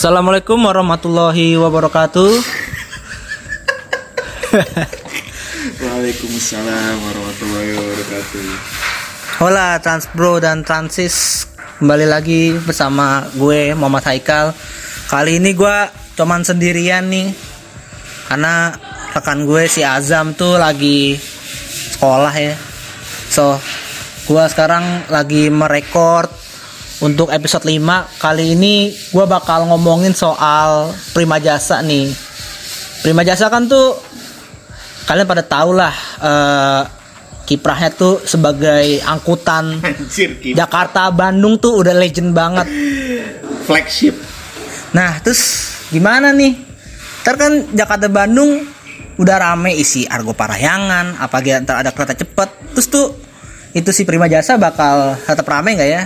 Assalamualaikum warahmatullahi wabarakatuh. Waalaikumsalam warahmatullahi wabarakatuh. Hola Transbro dan Transis kembali lagi bersama gue Muhammad Haikal. Kali ini gue cuman sendirian nih karena rekan gue si Azam tuh lagi sekolah ya. So gue sekarang lagi merekord untuk episode 5 kali ini gue bakal ngomongin soal prima jasa nih. Prima jasa kan tuh kalian pada tahu lah eh, kiprahnya tuh sebagai angkutan Anjir, Jakarta Bandung tuh udah legend banget. Flagship. nah terus gimana nih? Ntar kan Jakarta Bandung udah rame isi Argo Parahyangan apalagi ntar ada kereta cepet. Terus tuh itu si Prima Jasa bakal tetap rame nggak ya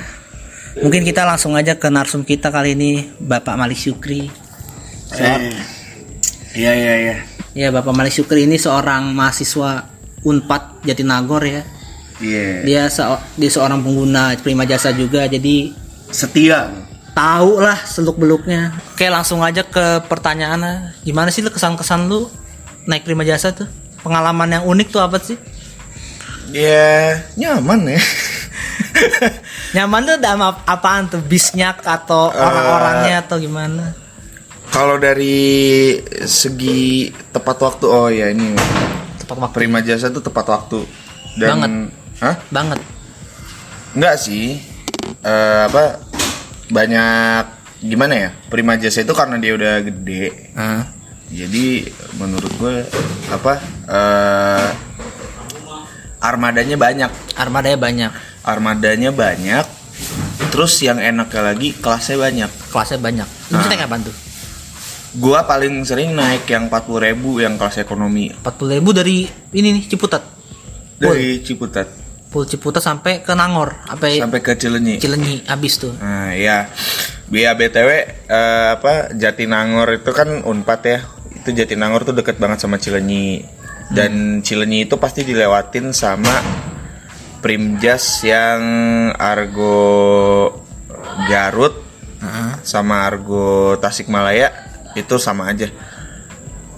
mungkin kita langsung aja ke narsum kita kali ini Bapak Malik Syukri Eh, Iya iya iya. ya Bapak Malik Syukri ini seorang mahasiswa Unpad Jatinagor ya Iya. dia se dia seorang pengguna Prima Jasa juga jadi Setia. tahu lah seluk beluknya oke langsung aja ke pertanyaannya gimana sih lu kesan-kesan lu naik Prima Jasa tuh pengalaman yang unik tuh apa sih Ya nyaman ya. nyaman tuh sama apaan tuh bisnya atau orang-orangnya atau gimana Kalau dari segi tepat waktu, oh ya ini tepat waktu Prima Jasa tuh tepat waktu. Dan, Banget. Hah? banget Enggak sih. Eh, apa? Banyak gimana ya? Prima Jasa itu karena dia udah gede. Ah, Jadi menurut gue apa? eh armadanya banyak. armadanya banyak armadanya banyak terus yang enaknya lagi kelasnya banyak. Kelasnya banyak. Lu bisa Ah. naik apaan tuh? Gua paling sering naik yang 40.000 ribu yang kelas ekonomi. 40 ribu dari ini nih Ciputat. Dari Ciputat. Pul Ciputat sampai ke Nangor apa ya? sampai ke Cilenyi. Cilenyi abis tuh. Nah ya biar btw eh, apa Jatinangor itu kan unpad ya. Itu Jatinangor tuh deket banget sama Cilenyi. Dan Cilenyi itu pasti dilewatin sama Primjas yang Argo Garut sama Argo Tasikmalaya itu sama aja.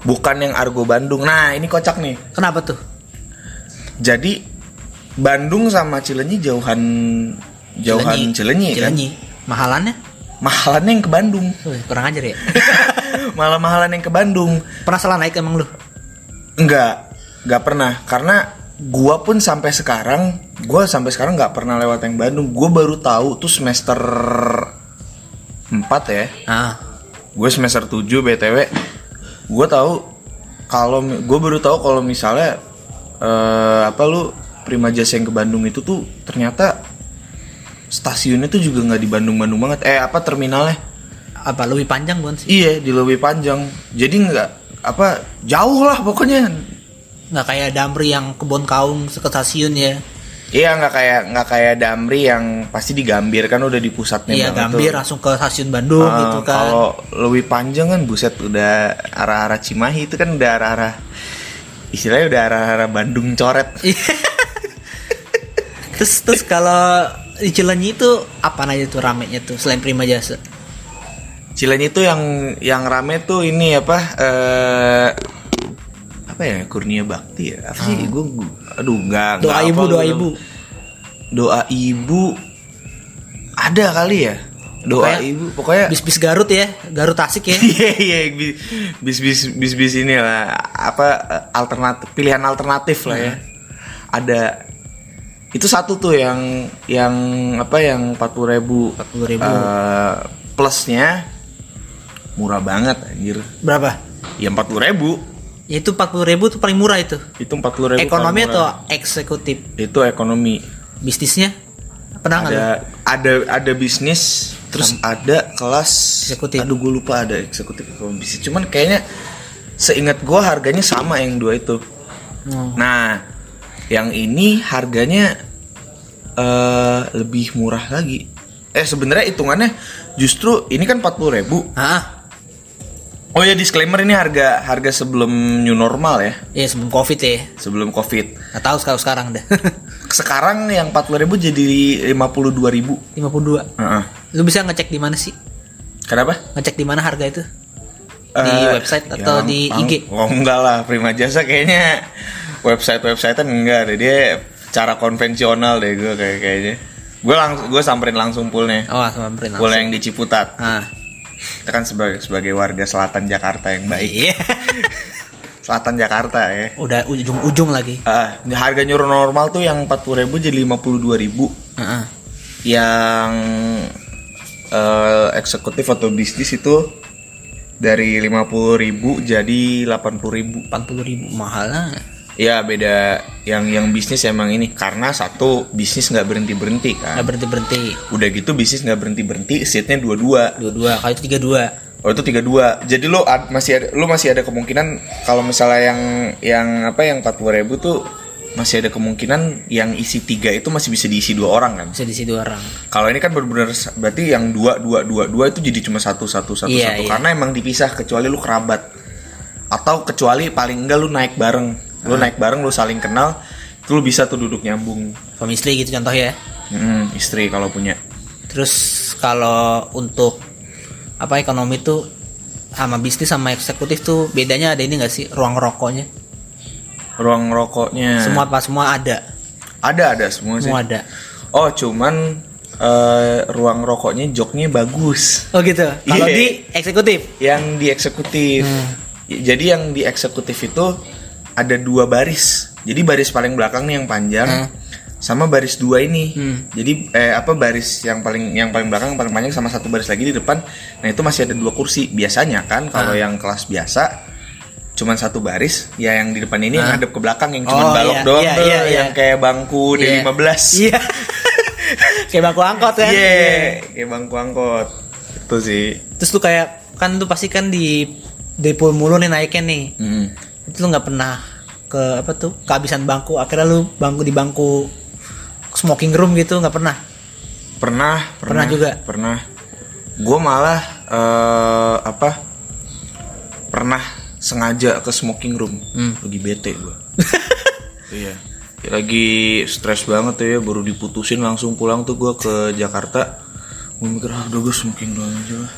Bukan yang Argo Bandung. Nah, ini kocak nih. kenapa tuh Jadi Bandung sama Cilenyi jauhan jauhan Cilenyi, kan? Cilenyi mahalannya Mahalannya yang ke Bandung. Kurang ajar ya Malah mahalan yang ke Bandung. pernah salah naik emang lu Enggak, enggak pernah karena gua pun sampai sekarang gua sampai sekarang nggak pernah lewat yang Bandung. Gua baru tahu tuh semester 4 ya. ah. Gue semester 7 btw gue tahu kalau gue baru tahu kalau misalnya eh, apa lu Prima Jasa yang ke Bandung itu tuh ternyata stasiunnya tuh juga nggak di Bandung Bandung banget. Eh apa terminalnya? Apa lebih panjang bukan sih? Iya di lebih panjang. Jadi nggak apa jauh lah pokoknya nggak kayak Damri yang kebon kaung ke stasiun ya iya nggak kayak nggak kayak Damri yang pasti di Gambir kan udah di pusatnya iya Gambir tuh. langsung ke stasiun Bandung Ah, gitu kan Kalau lebih panjang kan buset udah arah-arah Cimahi itu kan udah arah-arah istilahnya udah arah-arah Bandung coret. terus terus kalau di Cilenyi itu apa aja tuh ramenya tuh selain Prima Jasa Cilenyi itu yang yang rame tuh ini apa eh apa ya Kurnia Bakti ya? Apa sih? Gue aduh enggak Ah. doa ibu doa ibu. Doa ibu. Ada kali ya? Doa Pokoknya ibu pokoknya bis bis Garut ya Garut Tasik ya. Iya iya bi- bis bis bis bis ini lah apa eh, alternatif pilihan alternatif lah ya. Ada itu satu tuh yang yang apa yang empat puluh ribu 40.000. plusnya murah banget anjir. Berapa? Ya empat puluh ribu itu 40 ribu tuh paling murah itu. Itu empat puluh ribu ekonomi atau eksekutif? Itu ekonomi. Bisnisnya? Pernah ada ada ada bisnis terus ada kelas. Eksekutif. aduh gue lupa ada eksekutif atau bisnis. Cuman kayaknya seingat gue harganya sama yang dua itu. Oh. nah yang ini harganya eh lebih murah lagi. Eh sebenarnya hitungannya justru ini kan 40.000 ribu. Ah oh ya disclaimer ini harga harga sebelum new normal ya ya sebelum covid ya sebelum covid nggak tahu sekarang sekarang dah sekarang yang 40.000 ribu jadi 52.000 ribu 52 lu bisa ngecek di mana sih Kenapa? Ngecek di mana harga itu? Di Eh, website atau ya, di mang- IG? Oh enggak lah, Prima Jasa kayaknya website-websitean enggak deh. Dia cara konvensional deh gue kayak kayaknya. Gue langsung gue samperin langsung poolnya. Oh, sama print Pool yang di Ciputat. Ah. Kita kan sebagai sebagai warga selatan Jakarta yang baik. Iya. Selatan Jakarta ya. Udah ujung-ujung lagi. Ah, harga nyuruh normal tuh yang 40.000 jadi 52.000. Heeh. Yang eh, eksekutif atau bisnis itu dari 50.000 jadi 80.000. 40 ribu mahal lah. Ya beda yang yang bisnis emang ini karena satu bisnis nggak berhenti berhenti kan. Nggak berhenti berhenti. Udah gitu bisnis nggak berhenti berhenti, seatnya dua dua. Dua-dua, kalau itu tiga dua. Oh itu tiga dua. Jadi lo ad- masih ada, lo masih ada kemungkinan kalau misalnya yang yang apa yang 40.000 ribu tuh masih ada kemungkinan yang isi tiga itu masih bisa diisi dua orang kan. Bisa diisi dua orang. Kalau ini kan benar-benar berarti yang dua dua dua dua itu jadi cuma satu satu satu Iya, satu iya. karena emang dipisah kecuali lu kerabat atau kecuali paling enggak lu naik bareng lu Ah. naik bareng lu saling kenal itu lu bisa tuh duduk nyambung Suami istri gitu contoh ya. Hmm, istri kalau punya Terus kalau untuk apa ekonomi tuh sama bisnis sama eksekutif tuh bedanya ada ini gak sih ruang rokoknya? ruang rokoknya Semua apa semua ada. ada ada semua sih Semua ada. oh cuman eh, ruang rokoknya joknya bagus Oh gitu. Kalau Iya. di eksekutif. yang di eksekutif Hmm. jadi yang di eksekutif itu ada dua baris jadi baris paling belakang nih yang panjang Hmm. sama baris dua ini Hmm. jadi eh, apa baris yang paling yang paling belakang yang paling panjang sama satu baris lagi di depan nah itu masih ada dua kursi biasanya kan kalau Hmm. yang kelas biasa cuman satu baris ya yang di depan ini yang Hmm. hadap ke belakang yang cuman Oh, balok iya, doang iya, tuh iya, iya. yang kayak bangku Iya. D15 Iya. Kayak bangku angkot kan. Iya, kayak bangku angkot itu sih Terus lu kayak kan tuh pasti kan di depo mulu nih naiknya nih. Mm. Itu lu nggak pernah ke apa tuh kehabisan bangku akhirnya lu bangku di bangku smoking room gitu nggak pernah Pernah, Pernah juga? Pernah. Gue malah eh, apa? Pernah sengaja ke smoking room. Hmm. Lagi bete gue. iya. Lagi stres banget tuh ya, baru diputusin langsung pulang tuh gue ke Jakarta. Gue mikir, ah udah gue smoking doang aja lah.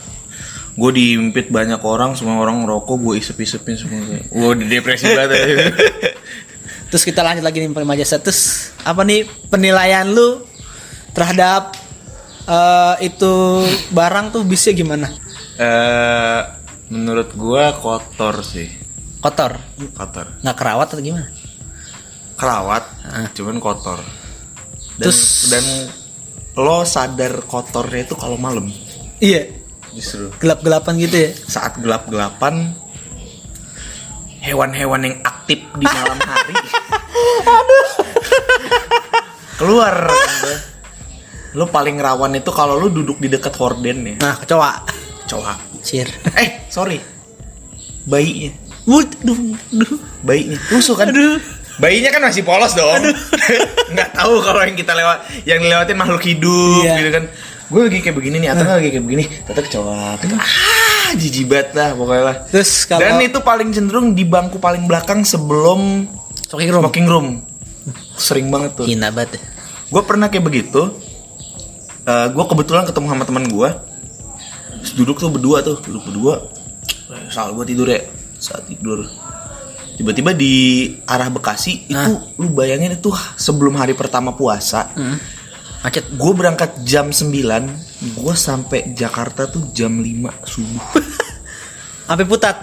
Gue diimpit banyak orang, semua orang ngerokok, gue isep-isepin semua. Gue di depresi banget. ya. terus kita lanjut lagi nih Prima Jasa terus apa nih penilaian lu terhadap eh, itu barang tuh bisa gimana Eh, menurut gue kotor sih, kotor kotor. nggak kerawat atau gimana kerawat Ah. cuman kotor dan, Terus- dan lo sadar kotornya itu kalau malam iya justru. Gelap gelapan gitu ya? Saat gelap gelapan hewan-hewan yang aktif di malam hari. Keluar kan, lo paling rawan itu kalau lo duduk di dekat horden ya. Nah kecoa. Cowok Cir. eh sorry. Bayinya. Wud, duh, duh. bayinya. Rusuh kan? Bayinya kan masih polos dong. Nggak tahu kalau yang kita lewat yang dilewatin makhluk hidup Iya. gitu kan gue lagi kayak begini nih atau nggak lagi kayak begini. Tetap kecoa ah jijibat lah pokoknya lah. Terus kalau dan itu paling cenderung di bangku paling belakang sebelum smoking room. Smoking room. Sering banget tuh. Hina banget. gue pernah kayak begitu. Eh gue kebetulan ketemu sama teman gue duduk tuh berdua tuh duduk berdua. Saat gue tidur ya saat tidur. Tiba-tiba di arah Bekasi itu lu bayangin itu sebelum hari pertama puasa Hmm. Macet. gue berangkat jam 9 gue sampai Jakarta tuh jam 5 subuh Sampai putat.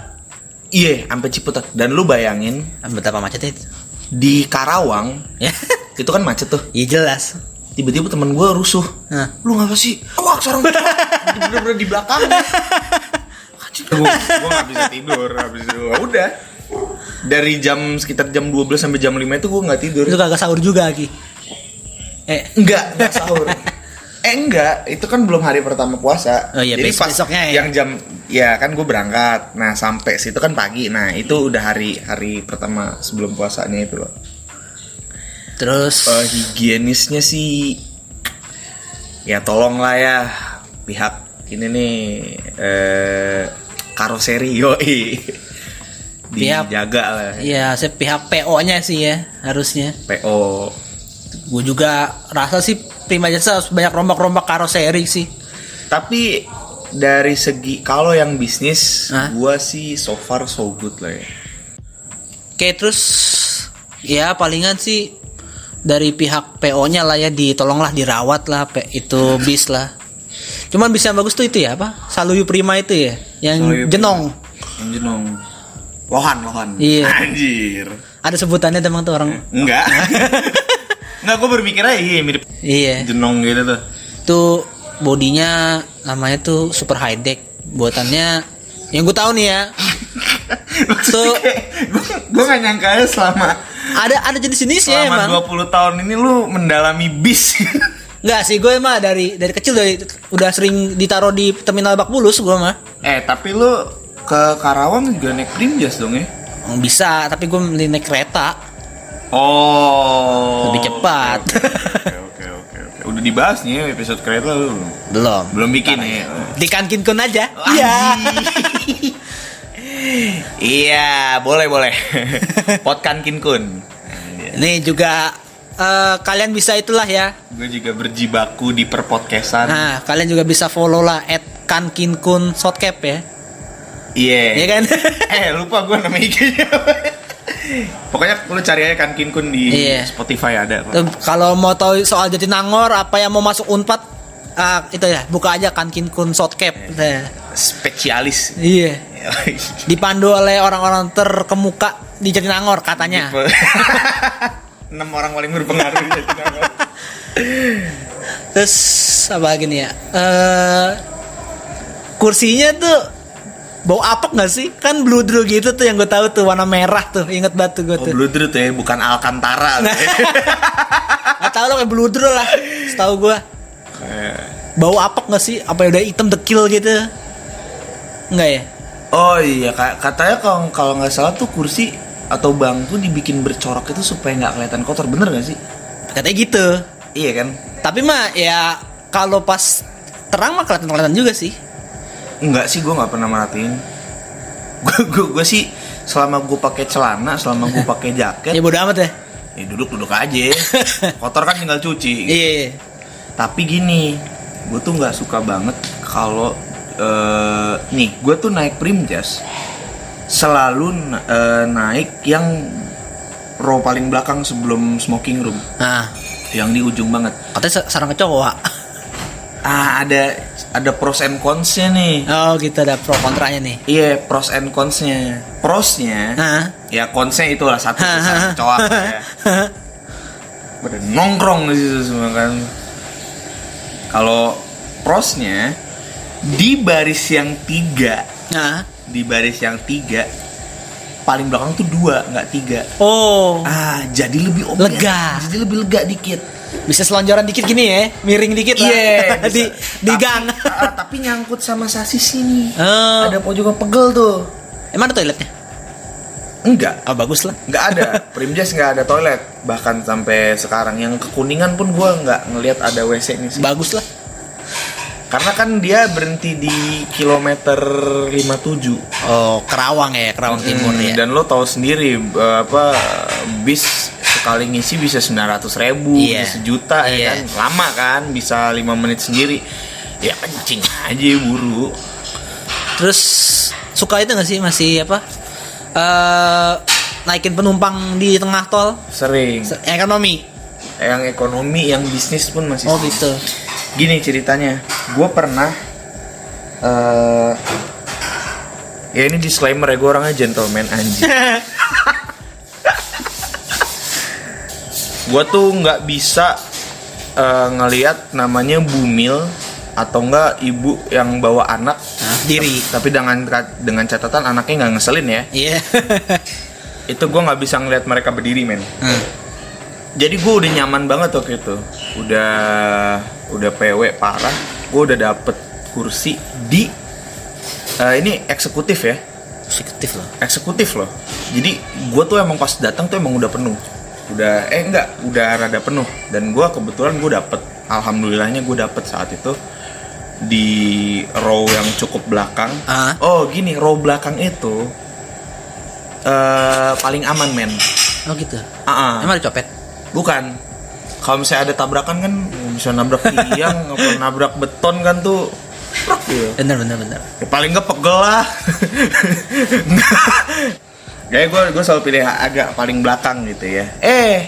iya sampai Ciputat dan lu bayangin Betapa macetnya itu. di Karawang Ya. itu kan macet tuh Iya jelas. tiba-tiba teman gue rusuh Nah. lu ngapa sih wah sekarang bener-bener di belakang gue gue gak bisa tidur habis itu udah dari jam sekitar jam 12 sampai jam 5 itu gue nggak tidur Itu kagak sahur juga lagi. Eh, enggak. Enggak sahur. Eh enggak. Itu kan belum hari pertama puasa. Oh iya, bes- besoknya ya. yang jam ya kan gue berangkat. Nah sampai situ kan pagi. Nah itu udah hari hari pertama sebelum puasanya itu loh. Terus? Eh, higienisnya sih ya tolonglah ya pihak ini nih eh karoseri yoi. Pihak- dijaga lah. Ya saya pihak PO-nya sih ya harusnya. PO Gue juga rasa sih Prima Jasa harus banyak rombak-rombak karoseri sih. tapi dari segi kalau yang bisnis, Hah? gua sih so far so good lah ya. Oke terus ya palingan sih dari pihak PO-nya lah ya ditolonglah dirawat lah itu bis lah. Cuman bisa yang bagus tuh itu ya apa? Saluyu Prima itu ya yang Saluyu Prima. jenong. Yang jenong. Lohan, lohan. Iya. Anjir. Ada sebutannya emang tuh orang. Enggak. Enggak, gua berpikir aja iya mirip Iya. jenong gitu tuh. Tuh bodinya namanya tuh super high deck. Buatannya yang gue tahu nih ya. Tuh gue gue gak nyangka aja selama ada ada jenis-jenisnya selama emang. 20 tahun ini lu mendalami bis. Enggak sih gue mah dari dari kecil dari udah sering ditaruh di terminal Bak Bulus gue mah. eh, tapi lu ke Karawang juga naik Primjas dong ya? Bisa, tapi gue mending naik kereta Oh. lebih cepat. Oke, oke, oke. Udah dibahas nih episode kereta lu. Belum. Belum bikin ya. Di kankin kun aja. Iya. iya, boleh boleh. Potkan Kinkun. Ini juga eh, kalian bisa itulah ya. Gue juga berjibaku di perpodcastan. Nah, kalian juga bisa follow lah at kankinkun shotcap ya. Iya. Iya kan? eh, lupa gue nama IG-nya. Pokoknya lu cari aja kan Kinkun di Iya. Spotify ada. Kalau mau tahu soal Jatinangor apa yang mau masuk Unpad ah, itu ya, buka aja kankinkun shotcap. Nah, Spesialis. Iya. Dipandu oleh orang-orang terkemuka di Jatinangor katanya. Enam orang paling berpengaruh di Jatinangor. Terus apa lagi nih ya? Eh kursinya tuh bau apek nggak sih? Kan bludru gitu tuh yang gue tahu tuh warna merah tuh. Ingat tuh gue Oh, tuh. Bludru tuh ya, bukan Alcantara. Nah. Gak tau lo kayak bludru lah. Setahu gue. Bau apek nggak sih? Apa udah hitam dekil gitu? Enggak ya? Oh iya, ka- katanya kalau kalau nggak salah tuh kursi atau bangku dibikin bercorak itu supaya nggak kelihatan kotor, bener gak sih? Katanya gitu. Iya kan? Tapi mah ya kalau pas terang mah kelihatan-kelihatan juga sih. Enggak sih, gue nggak pernah merhatiin. Gue gue sih selama gue pakai celana, selama gue pakai jaket, Ya bodo amat ya. ya duduk duduk aja. Kotor kan tinggal cuci. Iya. iya. Tapi gini, gue tuh nggak suka banget kalau eh, nih, gue tuh naik Primjas selalu eh, naik yang row paling belakang sebelum smoking room, Nah, yang di ujung banget. katanya sa- sarang kecoa. Ah, ada ada pros and cons-nya nih. Oh gitu ada pro kontranya nih. Iya, pros and cons-nya. Prosnya, Hah? ya konsnya itulah satu sarang kecoa ya. Pada nongkrong di situ semua kan. Kalau prosnya di baris yang tiga, Nah. di baris yang tiga paling belakang tuh dua nggak tiga. Oh, Ah, jadi lebih obyek. Lega. Jadi lebih lega dikit. Bisa selonjoran dikit gini ya, miring dikit lah. Iya, di di Tapi- gang. ah, tapi nyangkut sama sasis ini. Oh. Ada pojokan pegel tuh. Emang ada toiletnya? Enggak, Oh, bagus lah. nggak ada. Primjas nggak ada toilet. Bahkan sampai sekarang yang kekuningan pun gua nggak ngelihat ada WC nih sih. Bagus lah. Karena kan dia berhenti di kilometer 57. Oh, Kerawang ya, Kerawang Timur Hmm, ya. Dan lo tahu sendiri eh, apa bis sekali ngisi bisa 900 ribu, Iya. bisa sejuta Iya. ya kan, lama kan, bisa lima menit sendiri. Ya kencing aja buru. Terus suka itu gak sih masih apa? Eh naikin penumpang di tengah tol Sering. Se- ekonomi. Yang ekonomi, yang bisnis pun masih. Oh gitu. Gini ceritanya, gue pernah. eh ya ini disclaimer ya, gue orangnya gentleman anjing. gue tuh nggak bisa eh, ngelihat namanya bumil atau enggak ibu yang bawa anak Nah, diri. tapi dengan dengan catatan anaknya nggak ngeselin ya Iya. itu gue nggak bisa ngelihat mereka berdiri men Hmm. jadi gue udah nyaman banget waktu itu udah udah pw parah gue udah dapet kursi di eh, ini eksekutif ya Eksekutif loh. eksekutif loh jadi gue tuh emang pas datang tuh emang udah penuh udah eh enggak udah rada penuh dan gue kebetulan gue dapet alhamdulillahnya gue dapet saat itu di row yang cukup belakang Ah. oh gini row belakang itu eh paling aman men Oh gitu. Ah, ah. Emang ada copet? bukan kalau misalnya ada tabrakan kan bisa nabrak tiang apa nabrak beton kan tuh bener bener bener Ya, paling nggak pegel lah Kayak gue gue selalu pilih agak paling belakang gitu ya. Eh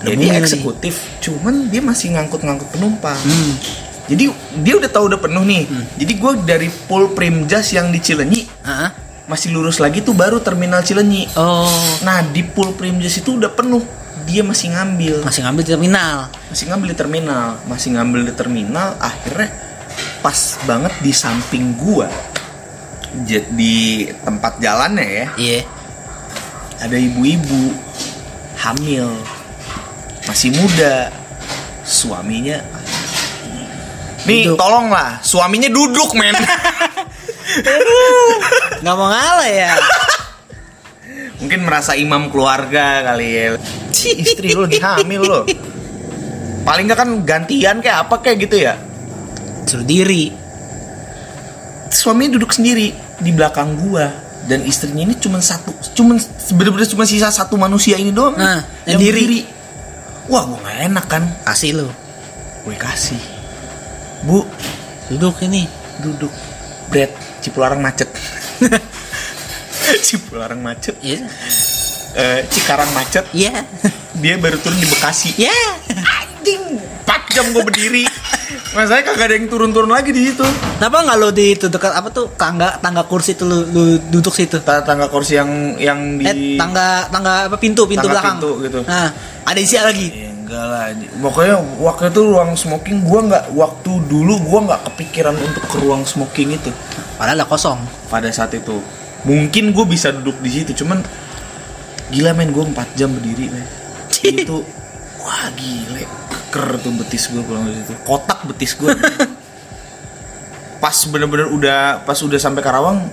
Ada Jadi bunyi nih. eksekutif Cuman dia masih ngangkut-ngangkut penumpang. Hmm. Jadi dia udah tahu udah penuh nih. Jadi gue dari pool Primjas yang di Cilenyi Ah, Masih lurus lagi tuh baru terminal Cilenyi. Oh. Nah di pool Primjas itu udah penuh. Dia masih ngambil. Masih ngambil di terminal. Masih ngambil di terminal. Masih ngambil di terminal Akhirnya pas banget di samping gua. j- Di tempat jalannya ya. Iya. Ada ibu-ibu Hamil Masih muda Suaminya. Nih Duduk. tolonglah Suaminya duduk men. Nggak mau ngalah ya. Mungkin merasa imam keluarga kali ya. Istri lu lagi hamil lo Paling nggak kan gantian kayak apa kayak gitu ya? Suruh diri suaminya duduk sendiri di belakang gua. Dan istrinya ini cuma satu cuman bener-bener cuma sisa satu manusia ini doang. Nah, yang yang diri. berdiri. Wah gua nggak enak kan? Kasih lu. Gue kasih. Bu duduk ini. duduk. Bread cipularang macet. Cipularang macet? Iya. Eh, cikarang macet? Iya. Dia baru turun di bekasi. Iya. Anjing 4 jam gue berdiri Masalahnya kagak ada yang turun-turun lagi di situ. Kenapa nggak lu di itu dekat apa tuh? Tangga tangga kursi itu lu, lu duduk situ. Ta- tangga kursi yang yang di eh tangga tangga apa pintu pintu Tangga belakang. pintu gitu. nah ada isi lagi. Ya enggak lah. Pokoknya waktu itu ruang smoking gua nggak waktu dulu gua nggak kepikiran untuk ke ruang smoking itu. Padahal lah kosong. Pada saat itu. Mungkin gue bisa duduk di situ, cuman gila men gue 4 jam berdiri men. itu wah gile keker tuh betis gue pulang dari situ. Kotak betis gue. pas bener-bener udah pas udah sampai Karawang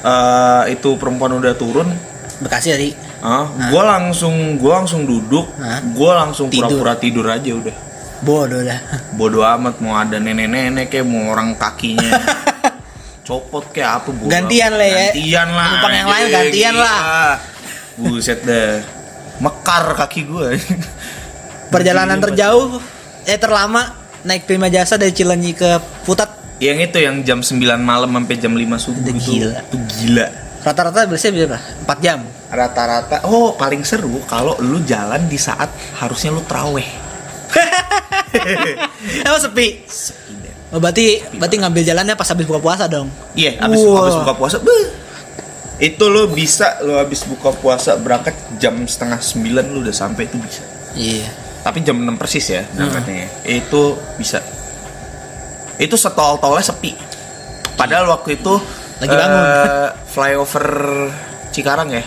eh itu perempuan udah turun bekasi tadi Ah, gue langsung gue langsung duduk, Hah? gue langsung pura-pura tidur aja udah. bodoh dah Bodoh amat mau ada nenek-nenek kayak mau orang kakinya copot kayak apa bodo Gantian lah ya. Gantian lah. Yang lain gantian lah. Buset dah. Mekar kaki gue. perjalanan Gila, terjauh eh terlama naik prima jasa dari Cilenyi ke Putat Yang itu yang jam 9 malam sampai jam 5 subuh itu. gila. Itu gila. rata-rata biasanya berapa 4 jam Rata-rata oh paling seru kalau lu jalan di saat harusnya lu traweh. emang sepi Sepi deh. oh, berarti berarti ngambil jalannya pas habis buka puasa dong Iya, abis, Wah. abis buka puasa, beuh. itu lo bisa lo abis buka puasa berangkat jam setengah sembilan lo udah sampai itu bisa. iya Tapi jam 6 persis ya berangkatnya. ya. Itu bisa. Itu setol-tolnya sepi. Padahal waktu itu Lagi bangun. eh, flyover Cikarang ya.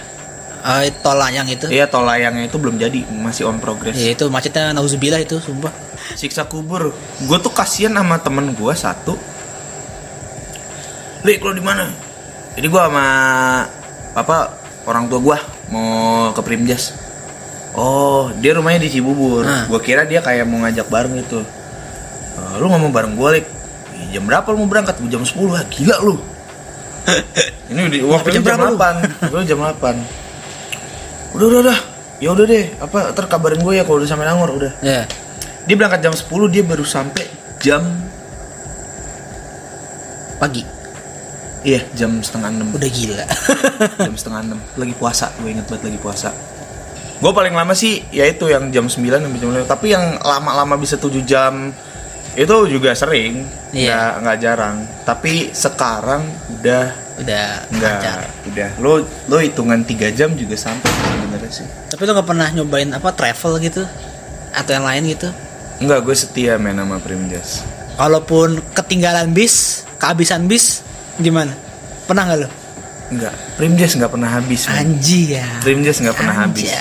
Eh, tol layang itu Iya, tol layangnya itu belum jadi, masih on progress. ya itu macetnya nauzubillah itu sumpah siksa kubur gue tuh kasihan sama temen gue satu Lik lo di mana jadi gue sama apa orang tua gue mau ke Primjas oh dia rumahnya di Cibubur. Nah. gue kira dia kayak mau ngajak bareng gitu. "Eh, lu mau bareng gue Lik. "Ih, jam berapa lu mau berangkat? Jam 10 ah, gila lu. Ini udah waktu Jam jam, jam berapa lu? 8 Waktu itu jam 8 udah udah udah. Ya udah deh apa ntar kabarin gue ya kalau udah sampai Nangor udah. Ya. Dia berangkat jam 10 dia baru sampai jam pagi. Iya jam setengah enam. Udah gila. Jam setengah enam. Lagi puasa gue inget banget lagi puasa gue paling lama sih yaitu yang jam 9 sampai jam 5 tapi yang lama-lama bisa 7 jam itu juga sering. Iya. nggak nggak jarang. Tapi sekarang udah udah nggak. udah. Lo lo hitungan 3 jam juga sampai sebenarnya sih. Tapi lu nggak pernah nyobain apa travel gitu? Atau yang lain gitu? Enggak, gue setia main sama Primjas kalaupun ketinggalan bis kehabisan bis gimana? Pernah nggak lo Enggak, Primjas nggak pernah habis anji ya. Primjas nggak pernah habis.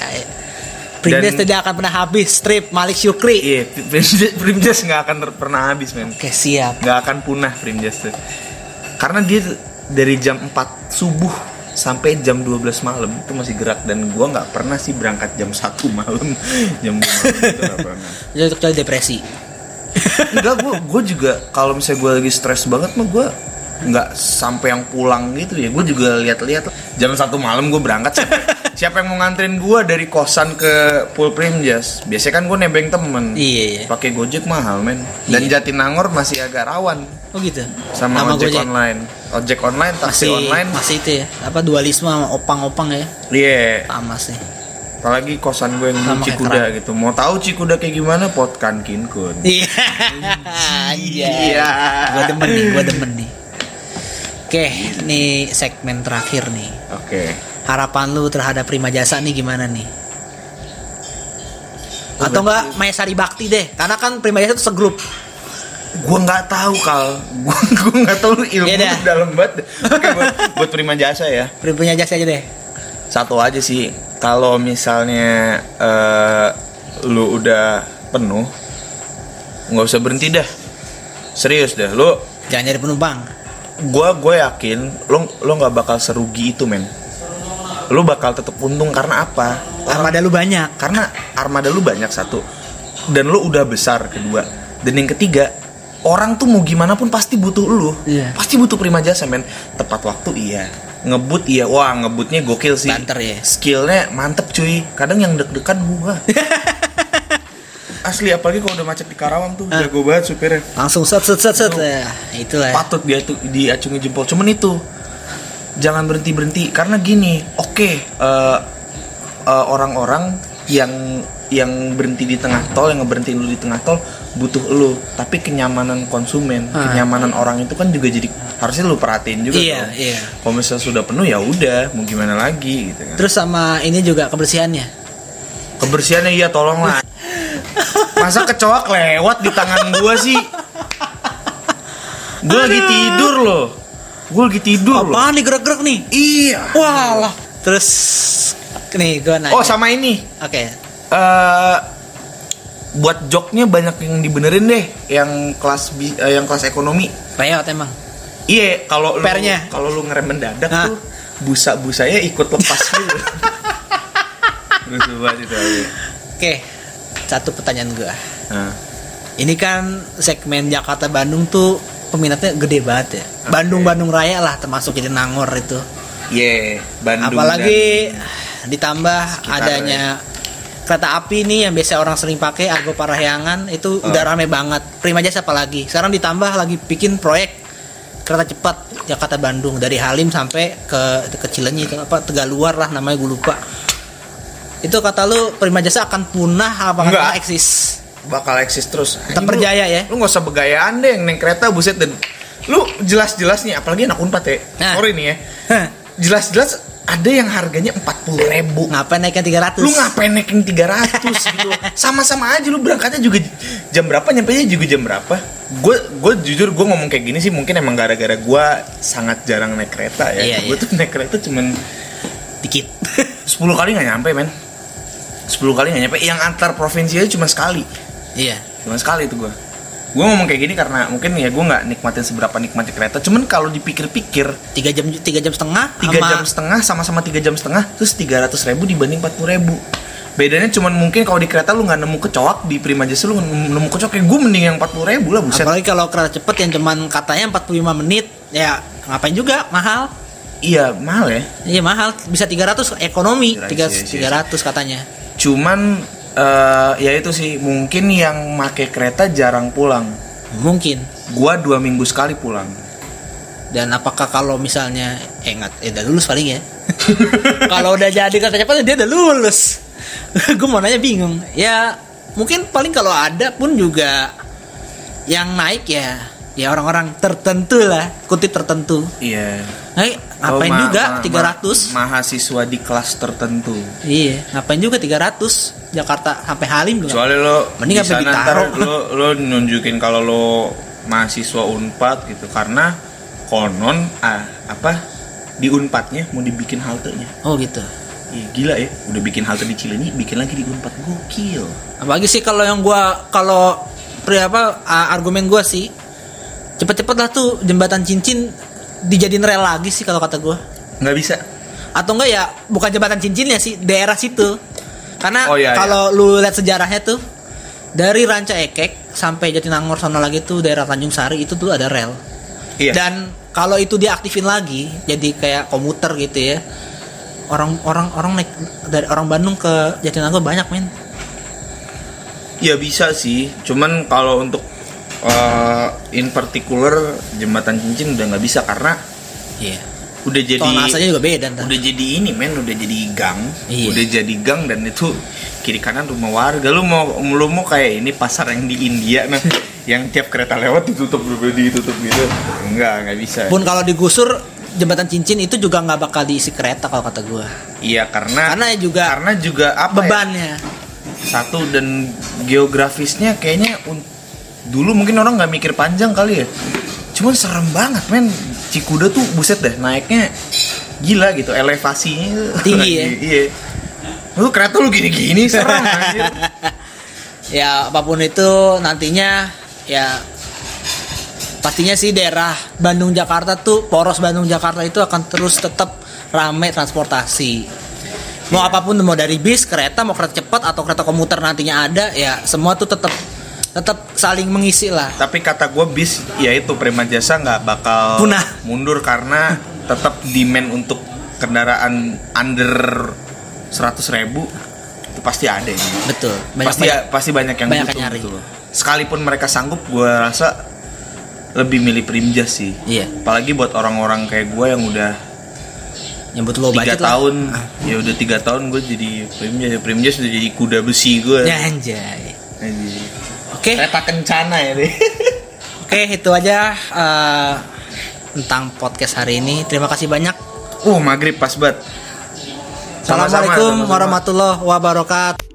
Primjas Dan- tidak akan pernah habis. Strip Malik Syukri. Iya, Primjas, Primjas nggak akan pernah habis men. Oke siap. Nggak akan punah Primjas tuh. Karena dia dari jam 4 subuh sampai jam 12 malam itu masih gerak. Dan gua nggak pernah sih berangkat jam 1 malam. Jam 2 malam itu nggak pernah. Depresi. Enggak gua gua juga kalau misalnya gua lagi stres banget mah gua nggak sampai yang pulang gitu ya gue juga lihat-lihat jam satu malam gue berangkat siapa yang mau nganterin gua dari kosan ke Pool Primjas biasanya kan gua nebeng temen Iya iya. pakai gojek mahal men dan Iya. Jatinangor masih agak rawan Oh gitu. sama Nama ojek Gojek. online ojek online taksi Masih online masih itu ya. Apa dualisme sama opang-opang ya. iya Sama sih. apalagi kosan gue yang Sama Cikuda gitu mau tahu Cikuda kayak gimana potkan kinkun Iya. Anjay. Iya. Gua demen nih, gua demen nih. Oke, nih segmen terakhir nih. oke Harapan lu terhadap Prima Jasa nih gimana nih? Atau enggak Maesari Bakti deh, karena kan Prima Jasa itu segrup. gue nggak tahu kal gue gue nggak tahu lu ilmu Iya dah. lu dalam banget oke buat, buat prima jasa ya Prima Jasa aja deh. satu aja sih kalau misalnya eh, lu udah penuh nggak usah berhenti dah serius dah lu Jangan jadi penumpang. Gua gue yakin lu lu nggak bakal serugi itu men. Lu bakal tetap untung karena apa? Armada lu banyak. karena armada lu banyak satu. Dan lu udah besar kedua. Dan yang ketiga orang tuh mau gimana pun pasti butuh lu. Iya. pasti butuh prima jasa men. Tepat waktu iya. Ngebut iya. Wah ngebutnya gokil sih. Banter ya. skillnya mantep cuy. Kadang yang deg-degan gua asli apalagi kalau udah macet di Karawang tuh Ah. jago banget supirnya Langsung set set set set. Ya, itulah. ya. patut dia tuh diacungi jempol cuman itu jangan berhenti berhenti karena gini oke eh, eh, orang-orang yang yang berhenti di tengah tol yang ngeberhentiin lu di tengah tol butuh lu tapi kenyamanan konsumen Ah. kenyamanan orang itu kan juga jadi harusnya lu perhatiin juga Iya, dong. iya. kalau misalnya sudah penuh ya udah mau gimana lagi gitu kan Terus sama ini juga kebersihannya. kebersihannya iya tolonglah masa kecoak lewat di tangan gua sih gua lagi tidur loh gua lagi tidur loh Apaan nih gerak-gerak nih? iya Walah. Terus nih gue nanya. oh sama ini Oke. eh buat joknya banyak yang dibenerin deh yang kelas bi- eh, yang kelas ekonomi Reot emang. iya kalau lu kalau lu ngerem mendadak Hah? tuh busa busanya ikut lepas gitu banget itu Oke. Satu pertanyaan gue. nah, Ini kan segmen Jakarta Bandung tuh peminatnya gede banget ya. Bandung Bandung Raya lah termasuk jadi Nangor itu. yeah Bandung Apalagi ditambah adanya kereta api nih yang biasa orang sering pakai Argo Parahyangan itu Oh. udah rame banget. Prima jasa apalagi. Sekarang ditambah lagi bikin proyek kereta cepat Jakarta Bandung dari Halim sampai ke ke Cilenyi itu apa Tegaluar lah namanya gue lupa. Itu kata lu Prima Jasa akan punah apa Enggak. akan eksis? bakal eksis terus Tetap berjaya ya. lu nggak usah begayaan deh yang naik kereta buset dan lu jelas-jelas nih apalagi anak unpad ya Nah. sorry nih ya jelas-jelas ada yang harganya empat puluh ribu Ngapain naiknya 300? lu ngapain naikin 300 gitu sama-sama aja lu berangkatnya juga jam berapa nyampe juga jam berapa gue gue jujur gue ngomong kayak gini sih mungkin emang gara-gara gue sangat jarang naik kereta ya Iya, gue iya. tuh naik kereta cuman dikit. 10 kali nggak nyampe men 10 kali nggak nyampe. Yang antar provinsi aja cuma sekali. Iya. cuma sekali itu gue gue ngomong kayak gini karena mungkin ya gue nggak nikmatin seberapa nikmatnya kereta. Cuman kalau dipikir-pikir Tiga jam tiga jam setengah tiga sama- jam setengah sama-sama tiga jam setengah terus tiga ratus ribu dibanding empat ribu. Bedanya cuman mungkin kalau di kereta lu nggak nemu kecoak di prima jasa lu nemu kecoak kayak gue mending yang empat ribu lah buset. Apalagi kalau kereta cepet yang cuman katanya 45 menit, ya ngapain juga? Mahal. iya mahal ya. Iya mahal, bisa 300 ekonomi, Iya, tiga iya, iya. 300 katanya. Cuman eh, ya itu sih mungkin yang make kereta jarang pulang Mungkin. gua dua minggu sekali pulang Dan apakah kalau misalnya eh nggak eh, udah lulus paling ya. kalau udah jadi kereta cepat dia udah lulus. Gue mau nanya bingung. Ya mungkin paling kalau ada pun juga yang naik ya ya orang-orang tertentu lah, kutip tertentu. iya Naik ngapain Oh, juga ma- 300? ma- mahasiswa di kelas tertentu Iya, ngapain juga 300 Jakarta sampai Halim juga. Kecuali lo Mending di sampai Bintaro. ntar lo lo nunjukin kalau lo mahasiswa Unpad gitu karena konon ah, apa di Unpadnya mau dibikin haltenya. Oh gitu. Ih, gila ya, udah bikin halte di Cilenyi, bikin lagi di Unpad gokil. Apalagi sih kalau yang gua kalau pri apa argumen gua sih cepet-cepet lah tuh jembatan cincin dijadiin rel lagi sih kalau kata gua. Nggak bisa. Atau enggak ya bukan jembatan cincinnya sih daerah situ. Karena Oh, iya, kalau lu lihat sejarahnya tuh dari Ranca Ekek sampai Jatinangor sana lagi tuh daerah Tanjung Sari itu tuh ada rel. Iya. Dan kalau itu diaktifin lagi jadi kayak komuter gitu ya. orang orang orang naik dari orang Bandung ke Jatinangor banyak men Ya bisa sih, cuman kalau untuk uh, in particular jembatan cincin udah nggak bisa karena iya. udah jadi tonasenya juga beda ntar. udah jadi ini men udah jadi gang. Iya. udah jadi gang dan itu kiri kanan rumah warga. Lu mau lu mau kayak ini pasar yang di India nah yang tiap kereta lewat ditutup ditutup gitu. Enggak nggak bisa. Pun kalau digusur jembatan cincin itu juga nggak bakal diisi kereta kalau kata gua. Iya karena karena juga karena juga apa ya, bebannya. Satu dan geografisnya kayaknya dulu mungkin orang nggak mikir panjang kali ya. Cuman serem banget men. Cikuda tuh buset deh naiknya gila gitu elevasinya. Tinggi ya? iya. Lu kereta lu gini-gini serem ya apa pun itu nantinya ya pastinya sih daerah Bandung Jakarta tuh poros Bandung Jakarta itu akan terus tetap rame transportasi. Mau apa pun mau dari bis kereta mau kereta cepat atau kereta komuter nantinya ada ya semua tuh tetap tetap saling mengisi lah tapi kata gue bis ya itu Prima Jasa nggak bakal Punah. mundur karena tetap demand untuk kendaraan under 100.000 ribu itu pasti ada ini betul banyak pasti banyak- pasti banyak yang banyak butuh yang nyari. gitu loh. Sekalipun mereka sanggup, gue rasa lebih milih Primjas sih. iya Apalagi buat orang-orang kayak gue yang udah yang low tiga lah. tahun, ya udah tiga tahun gue jadi Primjas. Ya, Primjas udah jadi kuda besi gue. ya anjay oke. Kereta kencana ya deh. oke itu aja eh, tentang podcast hari ini. Terima kasih banyak. Uh maghrib pas banget. Assalamualaikum warahmatullahi wabarakatuh